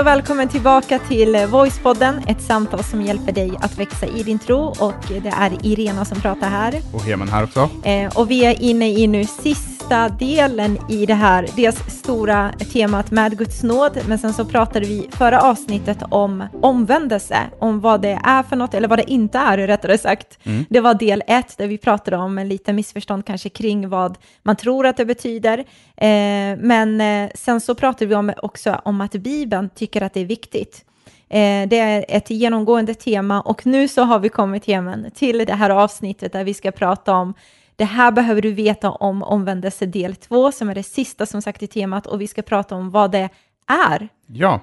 Hej och välkommen tillbaka till Voicepodden, ett samtal som hjälper dig att växa i din tro och det är Irena som pratar här. Och Heman här också. Eh, och vi är inne i nu sista delen i det här, dels stora temat med Guds nåd, men sen så pratade vi förra avsnittet om omvändelse, om vad det är för något, eller vad det inte är rättare sagt. Mm. Det var del ett där vi pratade om en liten missförstånd kanske kring vad man tror att det betyder, eh, men eh, sen så pratade vi om, också om att Bibeln tycker att det är viktigt. Eh, det är ett genomgående tema och nu så har vi kommit hem till det här avsnittet där vi ska prata om det här behöver du veta om omvändelse del 2 som är det sista som sagt i temat och vi ska prata om vad det är. Ja,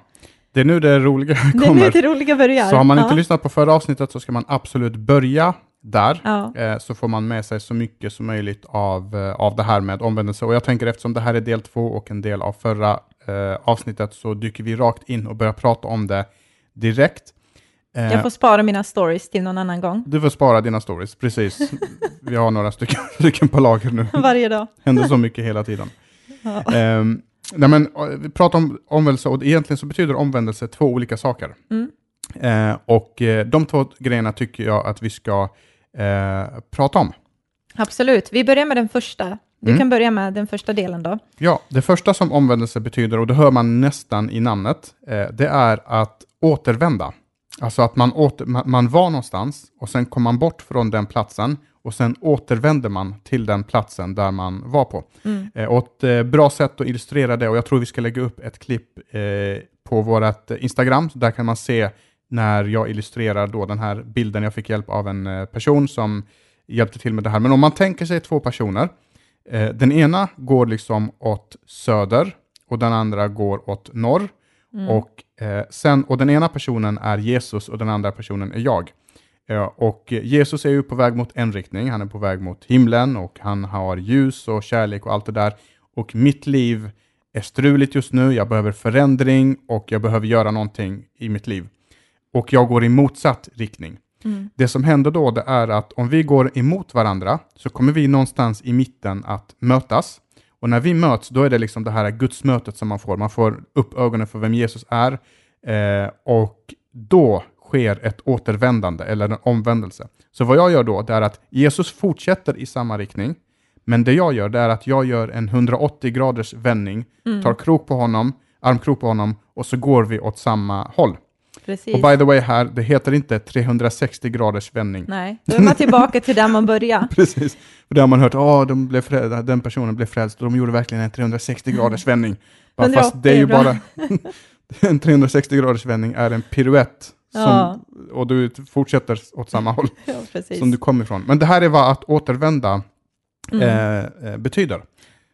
det är nu det roliga kommer. Det är nu det roliga börjar. Så har man inte ja. lyssnat på förra avsnittet så ska man absolut börja där, ja. eh, så får man med sig så mycket som möjligt av, eh, av det här med omvändelse. Och jag tänker eftersom det här är del två och en del av förra eh, avsnittet så dyker vi rakt in och börjar prata om det direkt. Eh, jag får spara mina stories till någon annan gång. Du får spara dina stories, precis. vi har några stycken, stycken på lager nu. Varje dag. händer så mycket hela tiden. Ja. Ehm, nej men, vi pratar om omvändelse och egentligen så betyder omvändelse två olika saker. Mm. Eh, och eh, de två grejerna tycker jag att vi ska eh, prata om. Absolut. Vi börjar med den första. Du mm. kan börja med den första delen då. Ja, det första som omvändelse betyder, och det hör man nästan i namnet, eh, det är att återvända. Alltså att man, åter, man, var någonstans och sen kom man bort från den platsen och sen återvänder man till den platsen där man var på. Mm. Eh, och ett eh, bra sätt att illustrera det, och jag tror vi ska lägga upp ett klipp eh, på vårt Instagram, där kan man se när jag illustrerar då den här bilden. Jag fick hjälp av en eh, person som hjälpte till med det här. Men om man tänker sig två personer, eh, den ena går liksom åt söder och den andra går åt norr. Mm. Och, eh, sen, och den ena personen är Jesus och den andra personen är jag. Eh, och Jesus är ju på väg mot en riktning, han är på väg mot himlen och han har ljus och kärlek och allt det där. Och mitt liv är struligt just nu, jag behöver förändring och jag behöver göra någonting i mitt liv och jag går i motsatt riktning. Mm. Det som händer då det är att om vi går emot varandra så kommer vi någonstans i mitten att mötas. Och när vi möts, då är det liksom det här gudsmötet som man får. Man får upp ögonen för vem Jesus är eh, och då sker ett återvändande eller en omvändelse. Så vad jag gör då, det är att Jesus fortsätter i samma riktning, men det jag gör, det är att jag gör en 180 graders vändning, mm. tar krok på honom, armkrok på honom och så går vi åt samma håll. Precis. Och by the way här, det heter inte 360 graders vändning. Nej, då är man tillbaka till där man började. Precis, för det har man hört, oh, de blev den personen blev frälst och de gjorde verkligen en 360 graders vändning. Bara, fast det är ju bara, en 360 graders vändning är en piruett som, ja. och du fortsätter åt samma håll ja, som du kom ifrån. Men det här är vad att återvända mm. eh, eh betyder.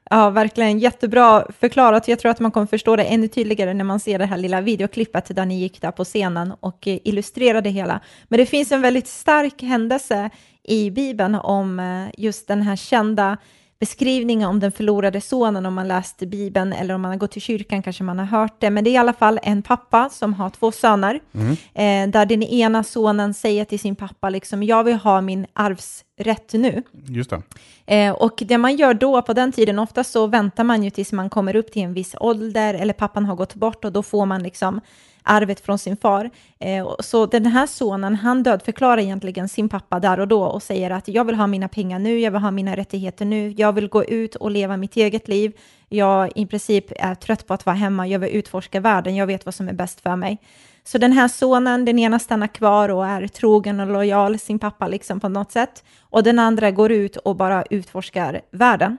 Ja, verkligen jättebra förklarat. Jag tror att man kommer förstå det ännu tydligare när man ser det här lilla videoklippet där ni gick där på scenen och eh, illustrerade hela. Men det finns en väldigt stark händelse i Bibeln om eh, just den här kända beskrivningen om den förlorade sonen om man läst Bibeln eller om man har gått till kyrkan kanske man har hört det. Men det är i alla fall en pappa som har två söner mm. eh, där den ena sonen säger till sin pappa liksom jag vill ha min arvsrätt nu. Just det. Eh, och det man gör då på den tiden, ofta så väntar man ju tills man kommer upp till en viss ålder eller pappan har gått bort och då får man liksom arvet från sin far. Eh, så den här sonen, han dödförklarar egentligen sin pappa där och då och säger att jag vill ha mina pengar nu, jag vill ha mina rättigheter nu, jag vill gå ut och leva mitt eget liv. Jag i princip är trött på att vara hemma, jag vill utforska världen, jag vet vad som är bäst för mig. Så den här sonen, den ena stannar kvar och är trogen och lojal sin pappa liksom på något sätt. Och den andra går ut och bara utforskar världen.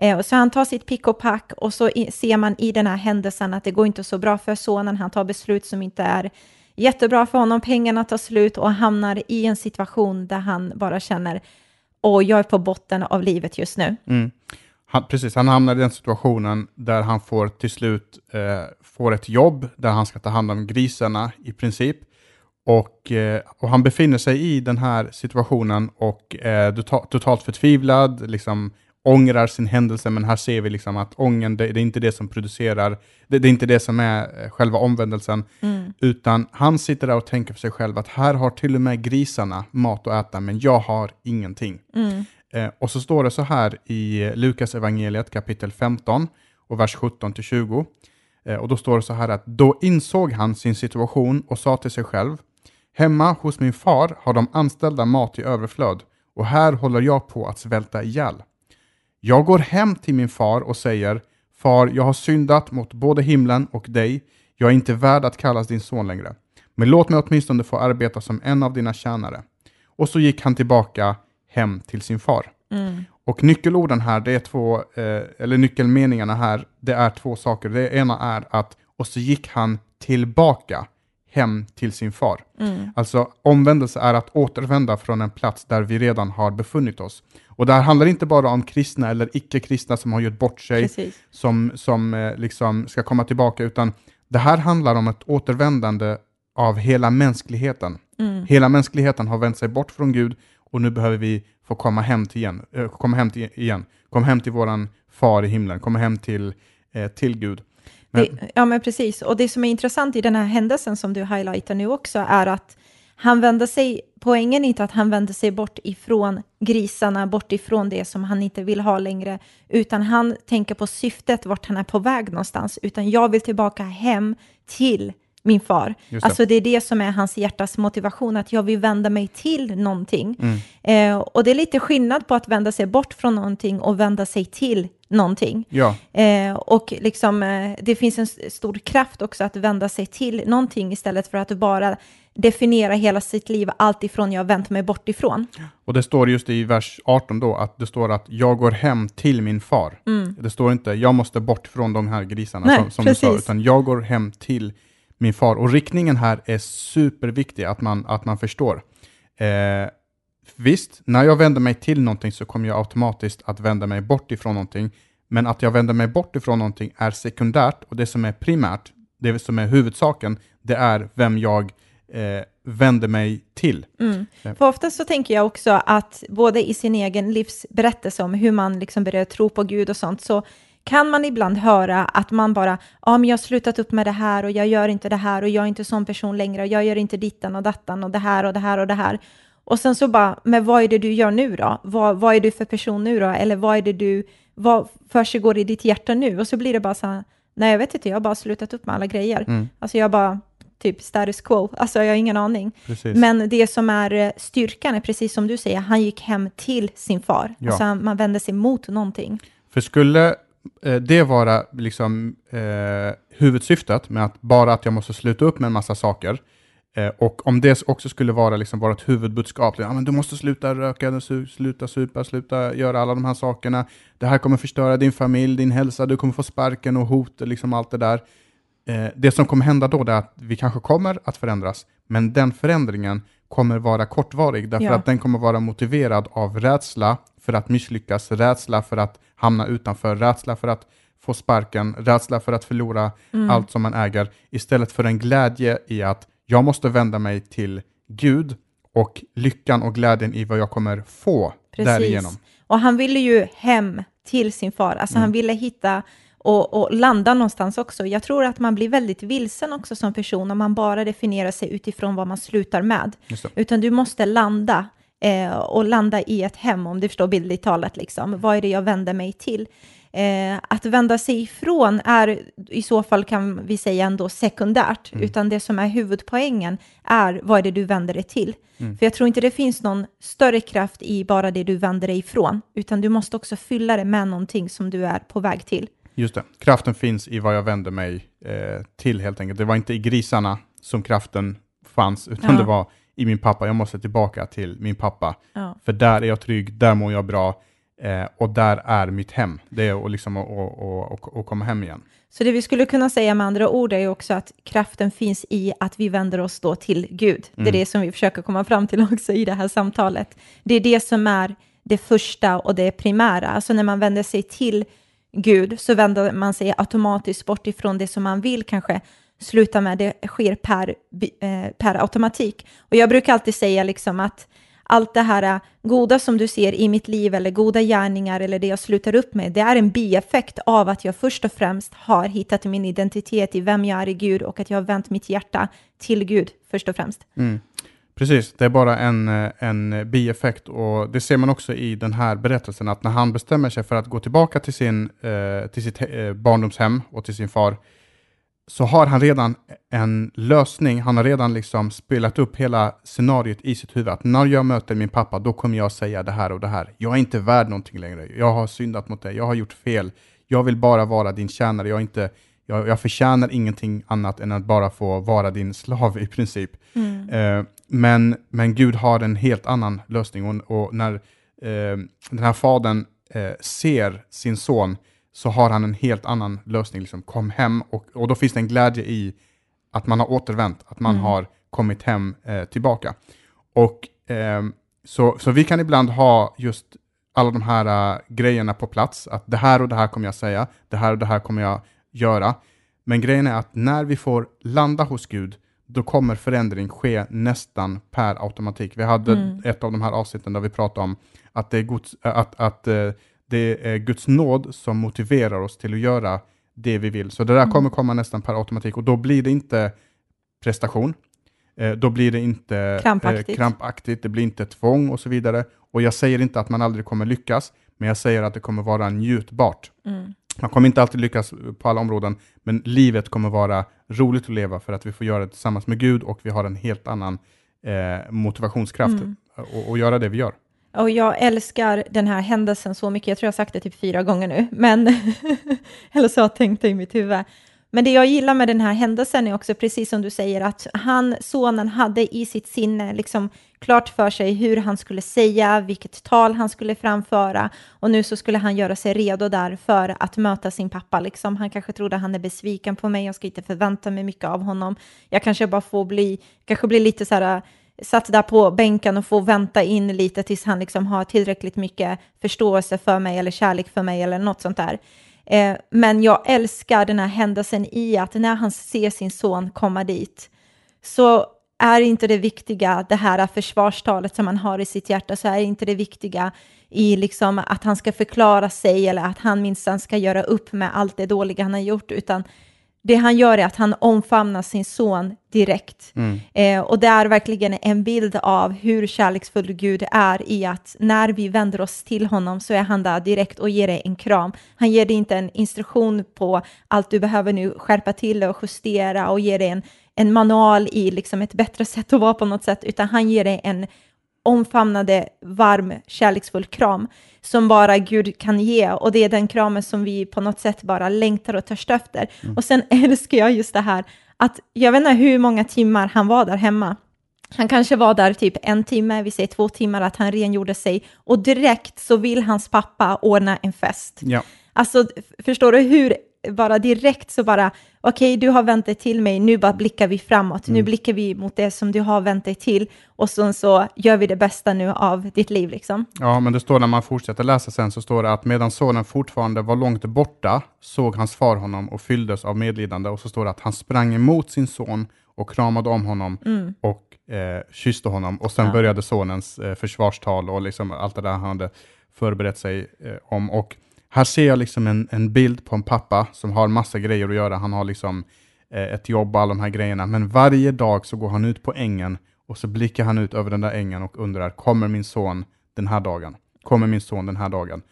Eh, så han tar sitt pick och pack och så ser man i den här händelsen att det går inte så bra för sonen. Han tar beslut som inte är jättebra för honom. Pengarna tar slut och hamnar i en situation där han bara känner och jag är på botten av livet just nu. Mm. Han, precis, han hamnar i den situationen där han får till slut eh, får ett jobb där han ska ta hand om grisarna i princip. Och, eh, och han befinner sig i den här situationen och eh, är totalt förtvivlad, liksom ångrar sin händelse, men här ser vi liksom att ången, det, det är inte det som producerar, det, det, är inte det som är eh, själva omvändelsen, mm. utan han sitter där och tänker för sig själv att här har till och med grisarna mat att äta, men jag har ingenting. Mm. Eh, och så står det så här i Lukas evangeliet kapitel 15 och vers 17-20, Eh, och då står det så här att då insåg han sin situation och sa till sig själv Hemma hos min far har de anställda mat i överflöd och här håller jag på att svälta ihjäl. Jag går hem till min far och säger Far, jag har syndat mot både himlen och dig. Jag är inte värd att kallas din son längre. Men låt mig åtminstone få arbeta som en av dina tjänare. Och så gick han tillbaka hem till sin far. Mm. Och nyckelorden här, det är två, eh, eller nyckelmeningarna här, det är två saker. Det ena är att, och så gick han tillbaka hem till sin far. Mm. Alltså omvändelse är att återvända från en plats där vi redan har befunnit oss. Och det här handlar inte bara om kristna eller icke-kristna som har gjort bort sig, Precis. som, som eh, liksom ska komma tillbaka, utan det här handlar om ett återvändande av hela mänskligheten. Mm. Hela mänskligheten har vänt sig bort från Gud och nu behöver vi få komma hem till igen. eh, komma hem till igen. Kom hem till våran far i himlen, komma hem till, eh, till Gud. Men, Det, ja, men precis. Och det som är intressant i den här händelsen som du highlightar nu också är att han vände sig, poängen är inte att han vände sig bort ifrån grisarna, bort ifrån det som han inte vill ha längre, utan han tänker på syftet, vart han är på väg någonstans, utan jag vill tillbaka hem till min far. Det. Alltså det är det som är hans hjärtas motivation, att jag vill vända mig till någonting. Mm. Eh, och det är lite skillnad på att vända sig bort från någonting och vända sig till någonting. ja, Eh, och liksom, eh, det finns en stor kraft också att vända sig till någonting istället för att bara definiera hela sitt liv allt ifrån jag vänt mig bort ifrån. och det står just i vers 18 då, att det står att jag går hem till min far. Det står inte jag måste bort från de här grisarna Nej, som, som du sa, utan jag går hem till min far. Och riktningen här är superviktig att man, att man förstår. Eh, visst, när jag vänder mig till någonting så kommer jag automatiskt att vända mig bort ifrån någonting. Men att jag vänder mig bort ifrån någonting är sekundärt och det som är primärt, det som är huvudsaken, det är vem jag eh, vänder mig till. Ja. För ofta så tänker jag också att både i sin egen livsberättelse om hur man liksom börjar tro på Gud och sånt, så kan man ibland höra att man bara, ja men jag har slutat upp med det här och jag gör inte det här och jag är inte sån person längre och jag gör inte dittan och dattan och det här och det här och det här. Och sen så bara, men vad är det du gör nu då? Vad, vad är du för person nu då? Eller vad är det du, vad försiggår i ditt hjärta nu? Och så blir det bara så här, nej jag vet inte, jag har bara slutat upp med alla grejer. Mm. Alltså jag bara, typ status quo, alltså jag har ingen aning. Precis. Men det som är eh, styrkan är precis som du säger, han gick hem till sin far. Ja. Alltså man vände sig mot någonting. För skulle Eh, det vara eh, liksom eh, huvudsyftet med att bara att jag måste sluta upp med en massa saker eh, och om det också skulle vara liksom vårt huvudbudskap, liksom, ja, men du måste sluta röka, sluta supa, sluta göra alla de här sakerna, det här kommer förstöra din familj, din hälsa, du kommer få sparken och hot, liksom allt det där. Eh, det som kommer hända då är att vi kanske kommer att förändras, men den förändringen kommer vara kortvarig, därför Ja. att den kommer vara motiverad av rädsla för att misslyckas, rädsla för att hamna utanför, rädsla för att få sparken, rädsla för att förlora Mm. allt som man äger, istället för en glädje i att jag måste vända mig till Gud och lyckan och glädjen i vad jag kommer få därigenom. Och han ville ju hem till sin far, alltså Mm. han ville hitta och, och landa någonstans också. Jag tror att man blir väldigt vilsen också som person om man bara definierar sig utifrån vad man slutar med. Utan du måste landa eh, och landa i ett hem, om du förstår bildligt talat. Liksom. Vad är det jag vänder mig till? Eh, att vända sig ifrån är i så fall kan vi säga ändå sekundärt, utan det som är huvudpoängen är vad är det du vänder dig till. För jag tror inte det finns någon större kraft i bara det du vänder dig ifrån, utan du måste också fylla det med någonting som du är på väg till. Just det, kraften finns i vad jag vänder mig eh, till helt enkelt. Det var inte i grisarna som kraften fanns, utan Ja. det var i min pappa. Jag måste tillbaka till min pappa, Ja. för där är jag trygg, där mår jag bra eh, och där är mitt hem. Det är att liksom, att komma hem igen. Så det vi skulle kunna säga med andra ord är också att kraften finns i att vi vänder oss då till Gud. Det är det som vi försöker komma fram till också i det här samtalet. Det är det som är det första och det primära. Alltså när man vänder sig till Gud så vänder man sig automatiskt bort ifrån det som man vill kanske sluta med. Det sker per, eh, per automatik. Och jag brukar alltid säga liksom att allt det här eh, goda som du ser i mitt liv eller goda gärningar eller det jag slutar upp med, det är en bieffekt av att jag först och främst har hittat min identitet i vem jag är i Gud och att jag har vänt mitt hjärta till Gud först och främst. Mm. Precis, det är bara en, eh, en bieffekt och det ser man också i den här berättelsen att när han bestämmer sig för att gå tillbaka till, sin, eh, till sitt eh, barndomshem och till sin far så har han redan en lösning. Han har redan liksom spelat upp hela scenariot i sitt huvud. Att när jag möter min pappa, då kommer jag säga det här och det här. Jag är inte värd någonting längre. Jag har syndat mot dig. Jag har gjort fel. Jag vill bara vara din tjänare. Jag, är inte, jag, jag förtjänar ingenting annat än att bara få vara din slav i princip. Mm. Eh, men, men Gud har en helt annan lösning. Och, och när eh, den här fadern eh, ser sin son så har han en helt annan lösning. Liksom, kom hem och, och då finns det en glädje i att man har återvänt, att man Mm. har kommit hem eh, tillbaka. Och ehm, så, så vi kan ibland ha just alla de här eh, grejerna på plats, att det här och det här kommer jag säga, det här och det här kommer jag göra. Men grejen är att när vi får landa hos Gud, då kommer förändring ske nästan per automatik. Vi hade Mm. ett av de här avsnitten där vi pratade om att det är Guds, att, att eh, det är Guds nåd som motiverar oss till att göra det vi vill. Så det där Mm. kommer komma nästan per automatik och då blir det inte prestation. Eh, då blir det inte Krampaktigt. Eh, krampaktigt, det blir inte tvång och så vidare. Och jag säger inte att man aldrig kommer lyckas, men jag säger att det kommer vara njutbart. Mm. Man kommer inte alltid lyckas på alla områden, men livet kommer vara roligt att leva för att vi får göra det tillsammans med Gud och vi har en helt annan eh, motivationskraft Mm. att att göra det vi gör. Och jag älskar den här händelsen så mycket. Jag tror jag har sagt det typ fyra gånger nu, men eller så har jag tänkt det i mitt huvud. Men det jag gillar med den här händelsen är också precis som du säger att han, sonen, hade i sitt sinne liksom klart för sig hur han skulle säga, vilket tal han skulle framföra och nu så skulle han göra sig redo där för att möta sin pappa. Liksom. Han kanske trodde han är besviken på mig, jag ska inte förvänta mig mycket av honom. Jag kanske bara får bli, kanske bli lite så här eh, satt där på bänken och få vänta in lite tills han liksom har tillräckligt mycket förståelse för mig eller kärlek för mig eller något sånt där. Eh, men jag älskar den här händelsen i att när han ser sin son komma dit så är inte det viktiga det här försvarstalet som han har i sitt hjärta, så är inte det viktiga i liksom att han ska förklara sig eller att han minsann ska göra upp med allt det dåliga han har gjort, utan det han gör är att han omfamnar sin son direkt. Mm. Eh, och det är verkligen en bild av hur kärleksfull Gud är i att när vi vänder oss till honom så är han där direkt och ger dig en kram. Han ger dig inte en instruktion på allt du behöver nu skärpa till och justera och ger dig en, en manual i liksom ett bättre sätt att vara på något sätt, utan han ger dig en omfamnade, varm, kärleksfull kram som bara Gud kan ge och det är den kramen som vi på något sätt bara längtar och törstar efter. Och sen älskar jag just det här att jag vet inte hur många timmar han var där hemma. Han kanske var där typ en timme, vi säger två timmar, att han rengjorde sig och direkt så vill hans pappa ordna en fest. Ja. Alltså, förstår du hur, bara direkt så bara, okej, du har vänt dig till mig, nu bara blickar vi framåt, nu blickar vi mot det som du har vänt dig till och sen så gör vi det bästa nu av ditt liv liksom. Ja, men det står när man fortsätter läsa sen så står det att medan sonen fortfarande var långt borta såg hans far honom och fylldes av medlidande och så står det att han sprang emot sin son och kramade om honom och eh, kysste honom och sen Ja. började sonens eh, försvarstal och liksom allt det där han hade förberett sig eh, om. Och här ser jag liksom en, en bild på en pappa som har massa grejer att göra. Han har liksom eh, ett jobb och alla de här grejerna. Men varje dag så går han ut på ängen och så blickar han ut över den där ängen och undrar, kommer min son den här dagen? Kommer min son den här dagen?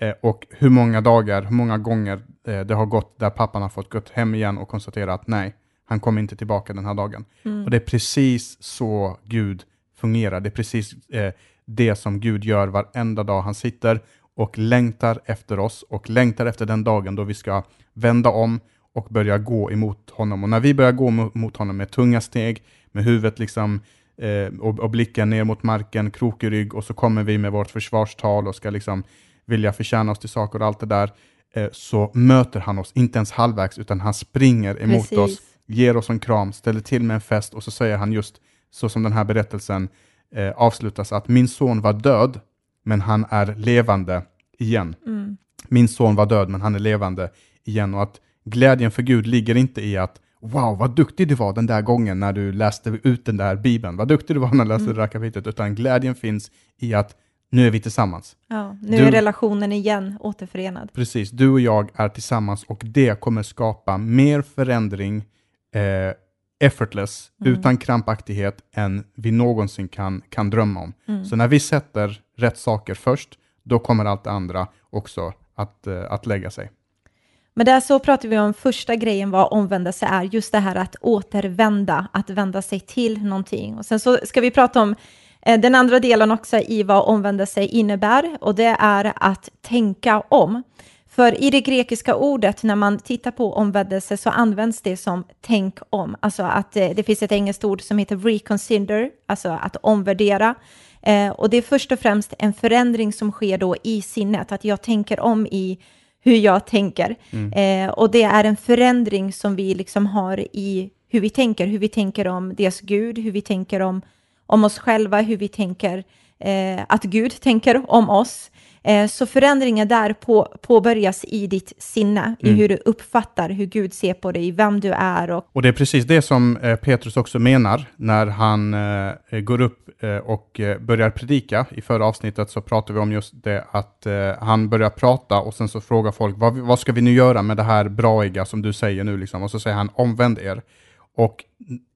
Eh, och hur många dagar, hur många gånger eh, det har gått där pappan har fått gått hem igen och konstatera att nej, han kommer inte tillbaka den här dagen. Och det är precis så Gud fungerar. Det är precis eh, det som Gud gör varenda dag. Han sitter och längtar efter oss och längtar efter den dagen då vi ska vända om och börja gå emot honom. Och när vi börjar gå mo- mot honom med tunga steg, med huvudet liksom eh, och, och blicken ner mot marken, krok i rygg och så kommer vi med vårt försvarstal och ska liksom vilja förtjäna oss till saker och allt det där, eh, så möter han oss, inte ens halvvägs, utan han springer emot Precis. oss, ger oss en kram, ställer till med en fest och så säger han just så som den här berättelsen eh, avslutas, att min son var död, men han är levande igen. Mm. Min son var död, men han är levande igen. Och att glädjen för Gud ligger inte i att wow, vad duktig du var den där gången när du läste ut den där bibeln. Vad duktig du var när du läste Mm. det där kapitlet. Utan glädjen finns i att nu är vi tillsammans. Ja, nu Du- är relationen igen återförenad. Precis, du och jag är tillsammans och det kommer skapa mer förändring eh, effortless, Mm. utan krampaktighet, än vi någonsin kan, kan drömma om. Mm. Så när vi sätter rätt saker först, då kommer allt det andra också att, eh, att lägga sig. Men där så pratar vi om första grejen vad omvändelse är, just det här att återvända, att vända sig till någonting. Och sen så ska vi prata om eh, den andra delen också i vad omvändelse innebär och det är att tänka om. För i det grekiska ordet, när man tittar på omvändelse, så används det som tänk om. Alltså att eh, det finns ett engelskt ord som heter reconsider, alltså att omvärdera. Eh, och det är först och främst en förändring som sker då i sinnet, att jag tänker om i hur jag tänker. Mm. Eh, och det är en förändring som vi liksom har i hur vi tänker, hur vi tänker om dels Gud, hur vi tänker om, om oss själva, hur vi tänker eh, att Gud tänker om oss. Eh, så förändringen där på, påbörjas i ditt sinne, mm. i hur du uppfattar hur Gud ser på dig, vem du är. Och, och det är precis det som eh, Petrus också menar när han eh, går upp och börjar predika. I förra avsnittet så pratade vi om just det att han börjar prata och sen så frågar folk vad, vad ska vi nu göra med det här braiga som du säger nu liksom? Och så säger han omvänd er. Och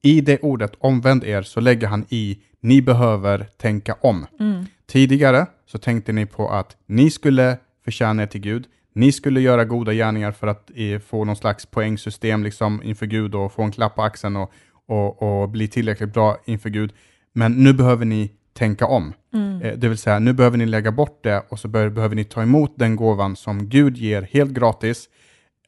i det ordet omvänd er så lägger han i ni behöver tänka om. Mm. Tidigare så tänkte ni på att ni skulle förtjäna er till Gud. Ni skulle göra goda gärningar för att eh, få någon slags poängsystem liksom inför Gud och få en klapp på axeln och, och, och bli tillräckligt bra inför Gud. Men nu behöver ni tänka om. Mm. Eh, det vill säga, nu behöver ni lägga bort det och så behöver ni ta emot den gåvan som Gud ger helt gratis.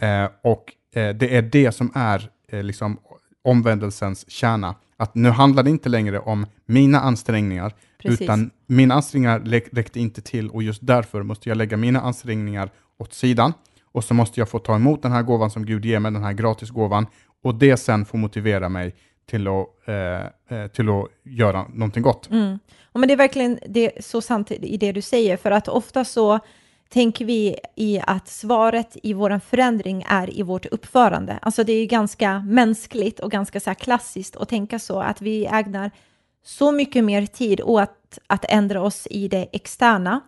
Eh, och eh, det är det som är eh, liksom omvändelsens kärna. Att nu handlar det inte längre om mina ansträngningar, Precis. utan mina ansträngningar räckte inte till och just därför måste jag lägga mina ansträngningar åt sidan och så måste jag få ta emot den här gåvan som Gud ger mig, den här gratisgåvan och det sen får motivera mig till att, eh, eh till att göra någonting gott. Mm. Och men det är verkligen det är så sant i det du säger, för att ofta så tänker vi i att svaret i vår förändring är i vårt uppförande. Alltså det är ganska mänskligt och ganska så klassiskt att tänka så, att vi ägnar så mycket mer tid åt att ändra oss i det externa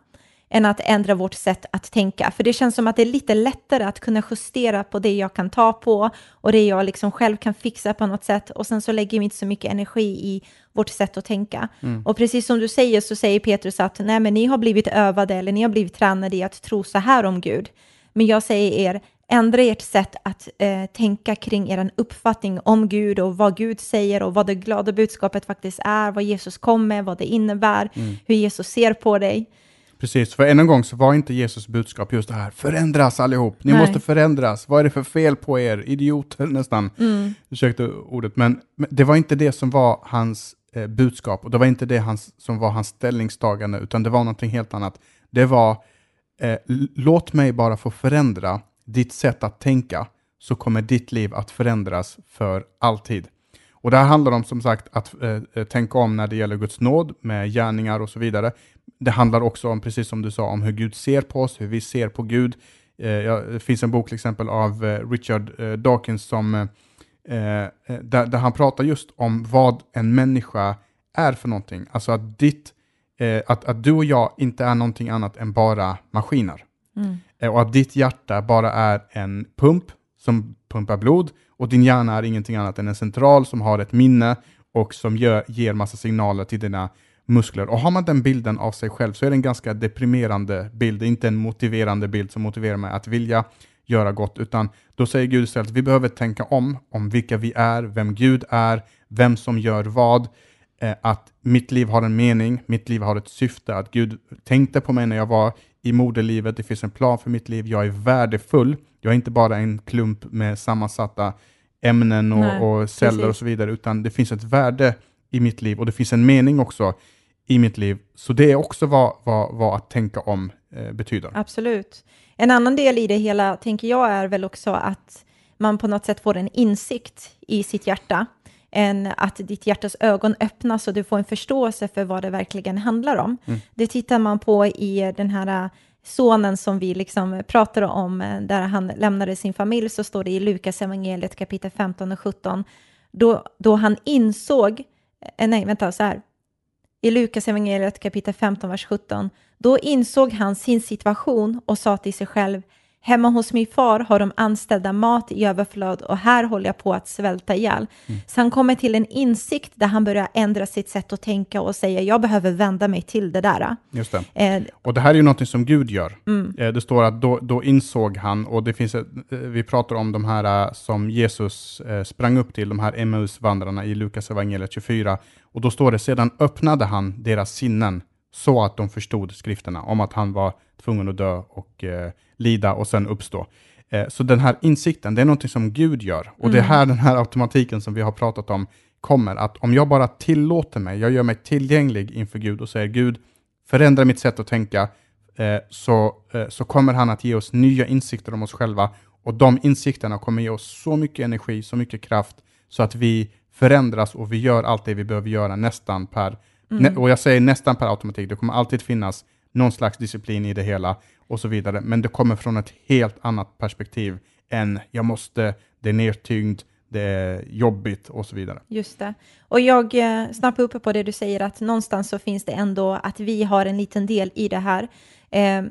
än att ändra vårt sätt att tänka. För det känns som att det är lite lättare att kunna justera på det jag kan ta på och det jag liksom själv kan fixa på något sätt och sen så lägger vi inte så mycket energi i vårt sätt att tänka. Mm. Och precis som du säger så säger Petrus att nej men ni har blivit övade eller ni har blivit tränade i att tro så här om Gud. Men jag säger er, ändra ert sätt att eh, tänka kring er uppfattning om Gud och vad Gud säger och vad det glada budskapet faktiskt är, vad Jesus kom med, vad det innebär, mm. hur Jesus ser på dig. Precis, för än en gång så var inte Jesus budskap just det här, förändras allihop, ni Nej. måste förändras, vad är det för fel på er, idioter nästan, mm. ursäkta ordet, men, men, det var inte det som var hans eh, budskap och det var inte det hans, som var hans ställningstagande, utan det var någonting helt annat. Det var, eh, låt mig bara få förändra ditt sätt att tänka, så kommer ditt liv att förändras för alltid. Och det här handlar om som sagt att eh, eh, tänka om när det gäller Guds nåd med gärningar och så vidare. Det handlar också om, precis som du sa, om hur Gud ser på oss, hur vi ser på Gud. Eh, det finns en bok till exempel av eh, Richard eh, Dawkins som, där, där, han pratar just om vad en människa är för någonting. Alltså att, ditt, att, att du och jag inte är någonting annat än bara maskiner. Mm. och att ditt hjärta bara är en pump som pumpar blod och din hjärna är ingenting annat än en central som har ett minne och som gör, ger massa signaler till dina muskler. Och har man den bilden av sig själv så är det en ganska deprimerande bild, inte en motiverande bild som motiverar mig att vilja göra gott, utan då säger Gud istället att vi behöver tänka om, om vilka vi är, vem Gud är, vem som gör vad, eh, att mitt liv har en mening, mitt liv har ett syfte, att Gud tänkte på mig när jag var i moderlivet, det finns en plan för mitt liv, jag är värdefull, jag är inte bara en klump med sammansatta ämnen och, Nej, och celler precis. och så vidare, utan det finns ett värde i mitt liv och det finns en mening också i mitt liv. Så det är också vad, vad, vad att tänka om eh, betyder. Absolut. En annan del i det hela, tänker jag, är väl också att man på något sätt får en insikt i sitt hjärta, än att ditt hjärtas ögon öppnas och du får en förståelse för vad det verkligen handlar om. Mm. Det tittar man på i den här sonen som vi liksom pratade om, där han lämnade sin familj, så står det i Lukas evangeliet kapitel 15 och 17, då, då han insåg, eh, nej vänta så här, i Lukas evangeliet kapitel 15, vers 17, då insåg han sin situation och sa till sig själv, Hemma hos min far har de anställda mat i överflöd och här håller jag på att svälta ihjäl. Mm. Så han kommer till en insikt där han börjar ändra sitt sätt att tänka och säga jag behöver vända mig till det där. Just det. Eh, och det här är ju någonting som Gud gör. Mm. Eh, det står att då, då, insåg han, och det finns ett, eh, vi pratar om de här eh, som Jesus eh, sprang upp till, de här Emmaus-vandrarna i Lukas evangeliet 24. Och då står det, sedan öppnade han deras sinnen så att de förstod skrifterna om att han var tvungen att dö och eh, lida och sen uppstå. Eh, så den här insikten, det är någonting som Gud gör. Och mm. det är här den här automatiken som vi har pratat om kommer. Att om jag bara tillåter mig, jag gör mig tillgänglig inför Gud och säger Gud, förändra mitt sätt att tänka, eh, så, eh, så kommer han att ge oss nya insikter om oss själva. Och de insikterna kommer ge oss så mycket energi, så mycket kraft, så att vi förändras och vi gör allt det vi behöver göra nästan per, mm. och jag säger nästan per automatik, det kommer alltid finnas någon slags disciplin i det hela och så vidare. Men det kommer från ett helt annat perspektiv än jag måste, det är nedtyngd, det är jobbigt och så vidare. Just det. Och jag eh, snappar upp på det du säger, att någonstans så finns det ändå att vi har en liten del i det här. Eh,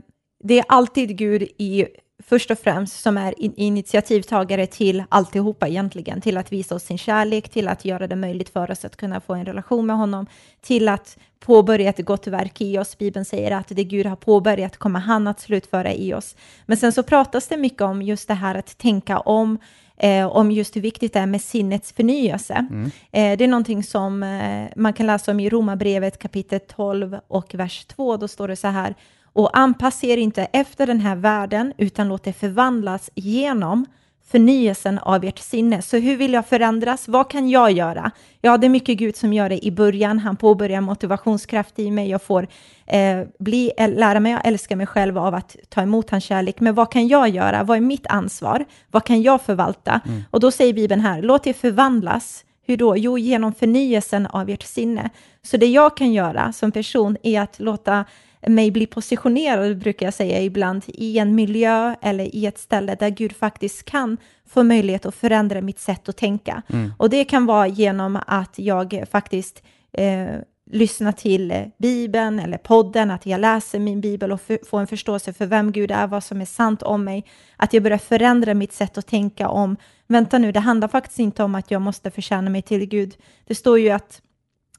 det är alltid Gud i först och främst som är initiativtagare till alltihopa egentligen, till att visa oss sin kärlek, till att göra det möjligt för oss att kunna få en relation med honom, till att påbörja ett gott verk i oss. Bibeln säger att det Gud har påbörjat kommer han att slutföra i oss. Men sen så pratas det mycket om just det här att tänka om, eh, om just hur viktigt det är med sinnets förnyelse. Mm. Eh, det är någonting som eh, man kan läsa om i Romarbrevet kapitel 12 och vers 2. Då står det så här, och anpassa er inte efter den här världen, utan låt det förvandlas genom förnyelsen av ert sinne. Så hur vill jag förändras? Vad kan jag göra? Ja, det är mycket Gud som gör det i början. Han påbörjar motivationskraft i mig. Jag får eh, bli, lära mig att älska mig själv av att ta emot hans kärlek. Men vad kan jag göra? Vad är mitt ansvar? Vad kan jag förvalta? Mm. Och då säger Bibeln här, låt det förvandlas. Hur då? Jo, genom förnyelsen av ert sinne. Så det jag kan göra som person är att låta mig bli positionerad, brukar jag säga ibland, i en miljö eller i ett ställe där Gud faktiskt kan få möjlighet att förändra mitt sätt att tänka. Mm. Och det kan vara genom att jag faktiskt eh, lyssna till eh, Bibeln eller podden, att jag läser min Bibel och får en förståelse för vem Gud är, vad som är sant om mig, att jag börjar förändra mitt sätt att tänka om, vänta nu, det handlar faktiskt inte om att jag måste förtjäna mig till Gud. Det står ju att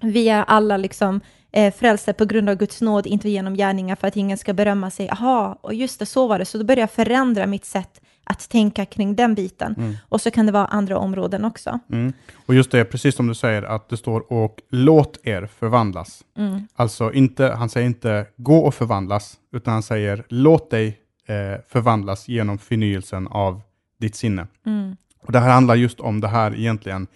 vi är alla liksom eh, frälsta på grund av Guds nåd, inte genom gärningar för att ingen ska berömma sig. Jaha, och just det, så var det. Så då började jag förändra mitt sätt att tänka kring den biten. Mm. Och så kan det vara andra områden också. Mm. Och just det, precis som du säger, att det står och låt er förvandlas. Mm. Alltså, inte, han säger inte gå och förvandlas, utan han säger låt dig eh, förvandlas genom förnyelsen av ditt sinne. Mm. Och det här handlar just om det här egentligen,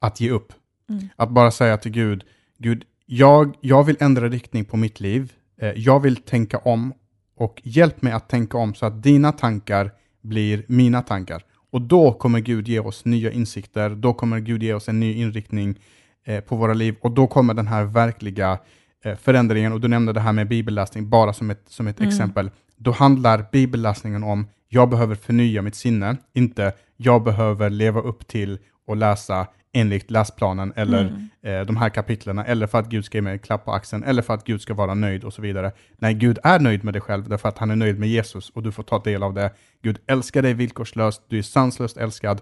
att ge upp. Mm. Att bara säga till Gud, Gud, jag, jag vill ändra riktning på mitt liv. Eh, jag vill tänka om och hjälp mig att tänka om så att dina tankar blir mina tankar. Och då kommer Gud ge oss nya insikter, då kommer Gud ge oss en ny inriktning eh, på våra liv och då kommer den här verkliga eh, förändringen, och du nämnde det här med bibelläsning bara som ett, som ett mm. exempel. Då handlar bibelläsningen om jag behöver förnya mitt sinne, inte jag behöver leva upp till och läsa enligt läsplanen eller mm. eh, de här kapitlerna, eller för att Gud ska ge mig en klapp på axeln, eller för att Gud ska vara nöjd och så vidare. Nej, Gud är nöjd med dig själv, därför att han är nöjd med Jesus och du får ta del av det. Gud älskar dig villkorslöst, du är sanslöst älskad,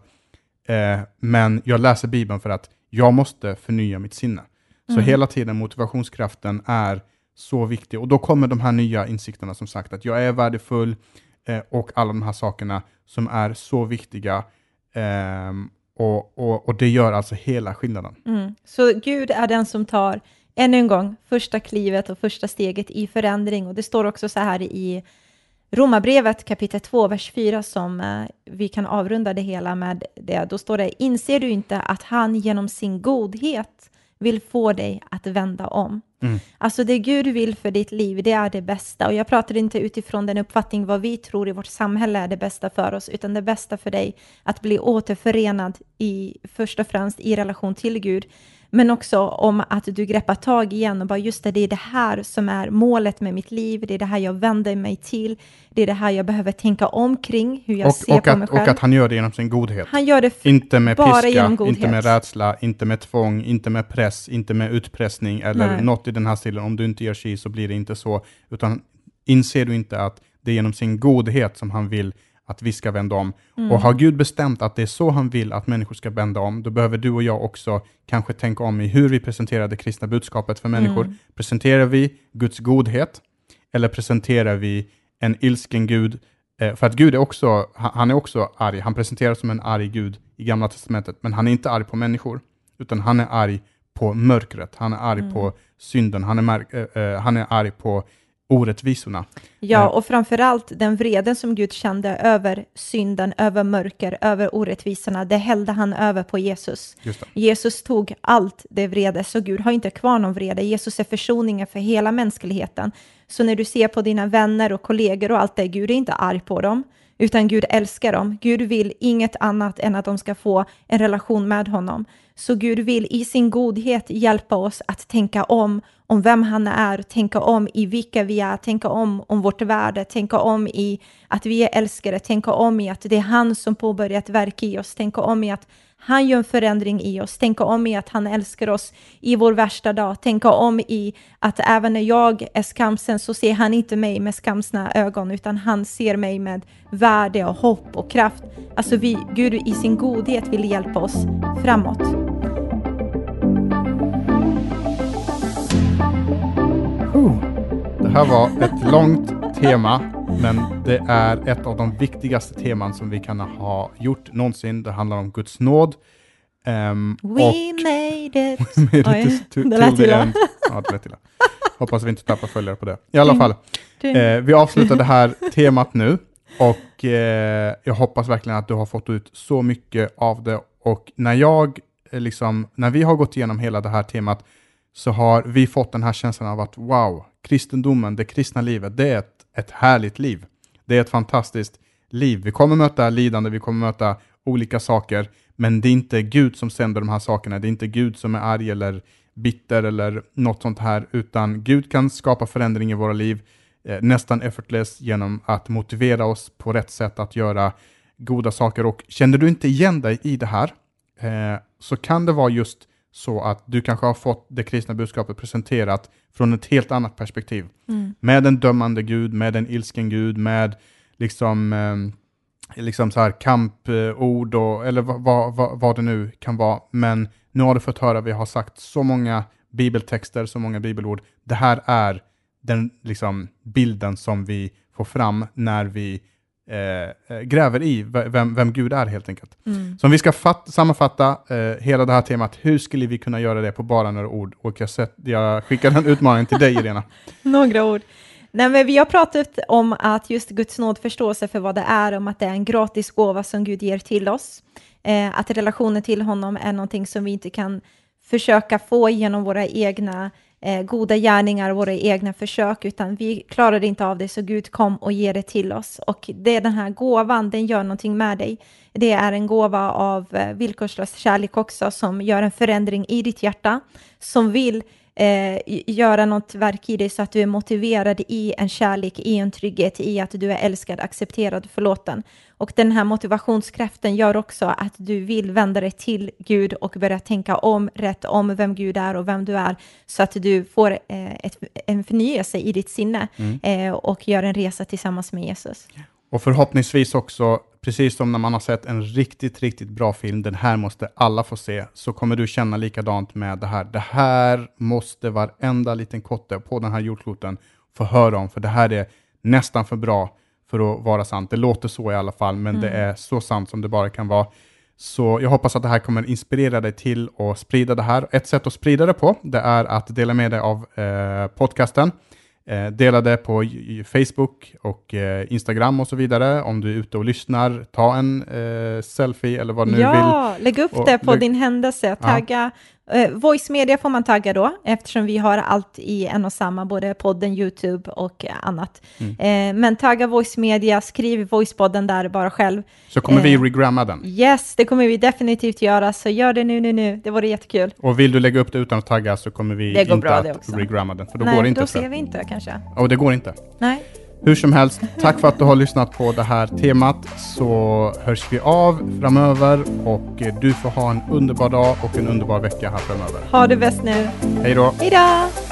eh, men jag läser Bibeln för att jag måste förnya mitt sinne. Så mm. hela tiden motivationskraften är så viktig och då kommer de här nya insikterna som sagt att jag är värdefull eh, och alla de här sakerna som är så viktiga. Um, och, och, och det gör alltså hela skillnaden. Mm. Så Gud är den som tar, ännu en gång, första klivet och första steget i förändring. Och det står också så här i Romarbrevet kapitel 2, vers 4, som eh, vi kan avrunda det hela med det. Då står det, inser du inte att han genom sin godhet vill få dig att vända om? Mm. Alltså det Gud vill för ditt liv, det är det bästa. Och jag pratar inte utifrån den uppfattning vad vi tror i vårt samhälle är det bästa för oss, utan det bästa för dig att bli återförenad i, först och främst i relation till Gud, men också om att du greppar tag igen och bara just det, det är det här som är målet med mitt liv, det är det här jag vänder mig till, det är det här jag behöver tänka omkring, hur jag och, ser och på att, mig själv. Och att han gör det genom sin godhet. Han gör det inte med bara piska, genom godhet. inte med rädsla, inte med tvång, inte med press, inte med utpressning eller Nej. något i den här stilen. Om du inte gör si så blir det inte så. Utan inser du inte att det är genom sin godhet som han vill att vi ska vända om. Och har Gud bestämt att det är så han vill att människor ska vända om, då behöver du och jag också kanske tänka om i hur vi presenterar det kristna budskapet för människor. Presenterar vi Guds godhet eller presenterar vi en ilsken Gud? Eh, för att Gud är också, han är också arg. Han presenteras som en arg Gud i Gamla Testamentet, men han är inte arg på människor, utan han är arg på mörkret. Han är arg på synden. Han är, eh, han är arg på orättvisorna. Ja, och framförallt den vreden som Gud kände över synden, över mörker, över orättvisorna, det hällde han över på Jesus. Jesus tog allt det vrede, så Gud har inte kvar någon vrede. Jesus är försoningen för hela mänskligheten. Så när du ser på dina vänner och kollegor och allt det, Gud är inte arg på dem, utan Gud älskar dem. Gud vill inget annat än att de ska få en relation med honom. Så Gud vill i sin godhet hjälpa oss att tänka om om vem han är, tänka om i vilka vi är, tänka om om vårt värde, tänka om i att vi är älskade, tänka om i att det är han som påbörjat verk i oss, tänka om i att han gör en förändring i oss, tänka om i att han älskar oss i vår värsta dag, tänka om i att även när jag är skamsen så ser han inte mig med skamsna ögon, utan han ser mig med värde och hopp och kraft. Alltså vi, Gud i sin godhet vill hjälpa oss framåt. Här var ett långt tema, men det är ett av de viktigaste teman som vi kan ha gjort någonsin. Det handlar om Guds nåd. Ehm, We och made it. made it Oj, to- det lät illa. Ja, det lät illa. Hoppas vi inte tappar följare på det. I alla fall, eh, vi avslutar det här temat nu och eh, jag hoppas verkligen att du har fått ut så mycket av det. Och när jag, eh, liksom, när vi har gått igenom hela det här temat så har vi fått den här känslan av att wow, kristendomen, det kristna livet, det är ett, ett härligt liv. Det är ett fantastiskt liv. Vi kommer möta lidande, vi kommer möta olika saker, men det är inte Gud som sänder de här sakerna. Det är inte Gud som är arg eller bitter eller något sånt här, utan Gud kan skapa förändring i våra liv eh, nästan effortless genom att motivera oss på rätt sätt att göra goda saker. Och känner du inte igen dig i det här, eh, så kan det vara just så att du kanske har fått det kristna budskapet presenterat från ett helt annat perspektiv. Med en dömande Gud, med en ilsken Gud, med liksom, eh, liksom så här kampord, och, eller vad, vad, vad, vad det nu kan vara. Men nu har du fått höra, vi har sagt så många bibeltexter, så många bibelord. Det här är den liksom, bilden som vi får fram när vi eh, eh, gräver i vem, vem Gud är helt enkelt. Så om vi ska fatt, sammanfatta eh, hela det här temat, hur skulle vi kunna göra det på bara några ord? Och jag, sett, jag skickar den utmaningen till dig, Irena. Några ord. Nej, men vi har pratat om att just Guds nåd förståelse för vad det är, om att det är en gratis gåva som Gud ger till oss. Eh, att relationen till honom är någonting som vi inte kan försöka få genom våra egna eh, goda gärningar, våra egna försök, utan vi klarade inte av det, så Gud kom och ger det till oss. Och det är den här gåvan, den gör någonting med dig. Det är en gåva av eh, villkorslös kärlek också, som gör en förändring i ditt hjärta, som vill eh, göra något verk i dig så att du är motiverad i en kärlek, i en trygghet, i att du är älskad, accepterad, förlåten. Och den här motivationskraften gör också att du vill vända dig till Gud och börja tänka om, rätt om vem Gud är och vem du är, så att du får eh, ett, en förnyelse i ditt sinne eh, och gör en resa tillsammans med Jesus. Och förhoppningsvis också, precis som när man har sett en riktigt, riktigt bra film, den här måste alla få se, så kommer du känna likadant med det här. Det här måste varenda liten kotte på den här jordkloten få höra om, för det här är nästan för bra för att vara sant. Det låter så i alla fall, men det är så sant som det bara kan vara. Så jag hoppas att det här kommer inspirera dig till att sprida det här. Ett sätt att sprida det på, det är att dela med dig av eh, podcasten. Eh, dela det på Facebook och eh, Instagram och så vidare. Om du är ute och lyssnar, ta en eh, selfie eller vad du nu vill. Ja, lägg upp Och det på din händelse. Tagga. Eh, voice media får man tagga då, eftersom vi har allt i en och samma, både podden, YouTube och annat. Mm. Eh, men tagga voice media, skriv voicepodden där bara själv. Så kommer vi Eh, regramma den. Yes, det kommer vi definitivt göra, så gör det nu, nu, nu. Det vore jättekul. Och vill du lägga upp det utan att tagga så kommer vi inte bra att regramma den. För då Nej, går det inte. då tror ser vi inte kanske. Och det går inte. Nej. Hur som helst, tack för att du har lyssnat på det här temat så hörs vi av framöver och du får ha en underbar dag och en underbar vecka här framöver. Ha det bäst nu. Hej då! Hej då!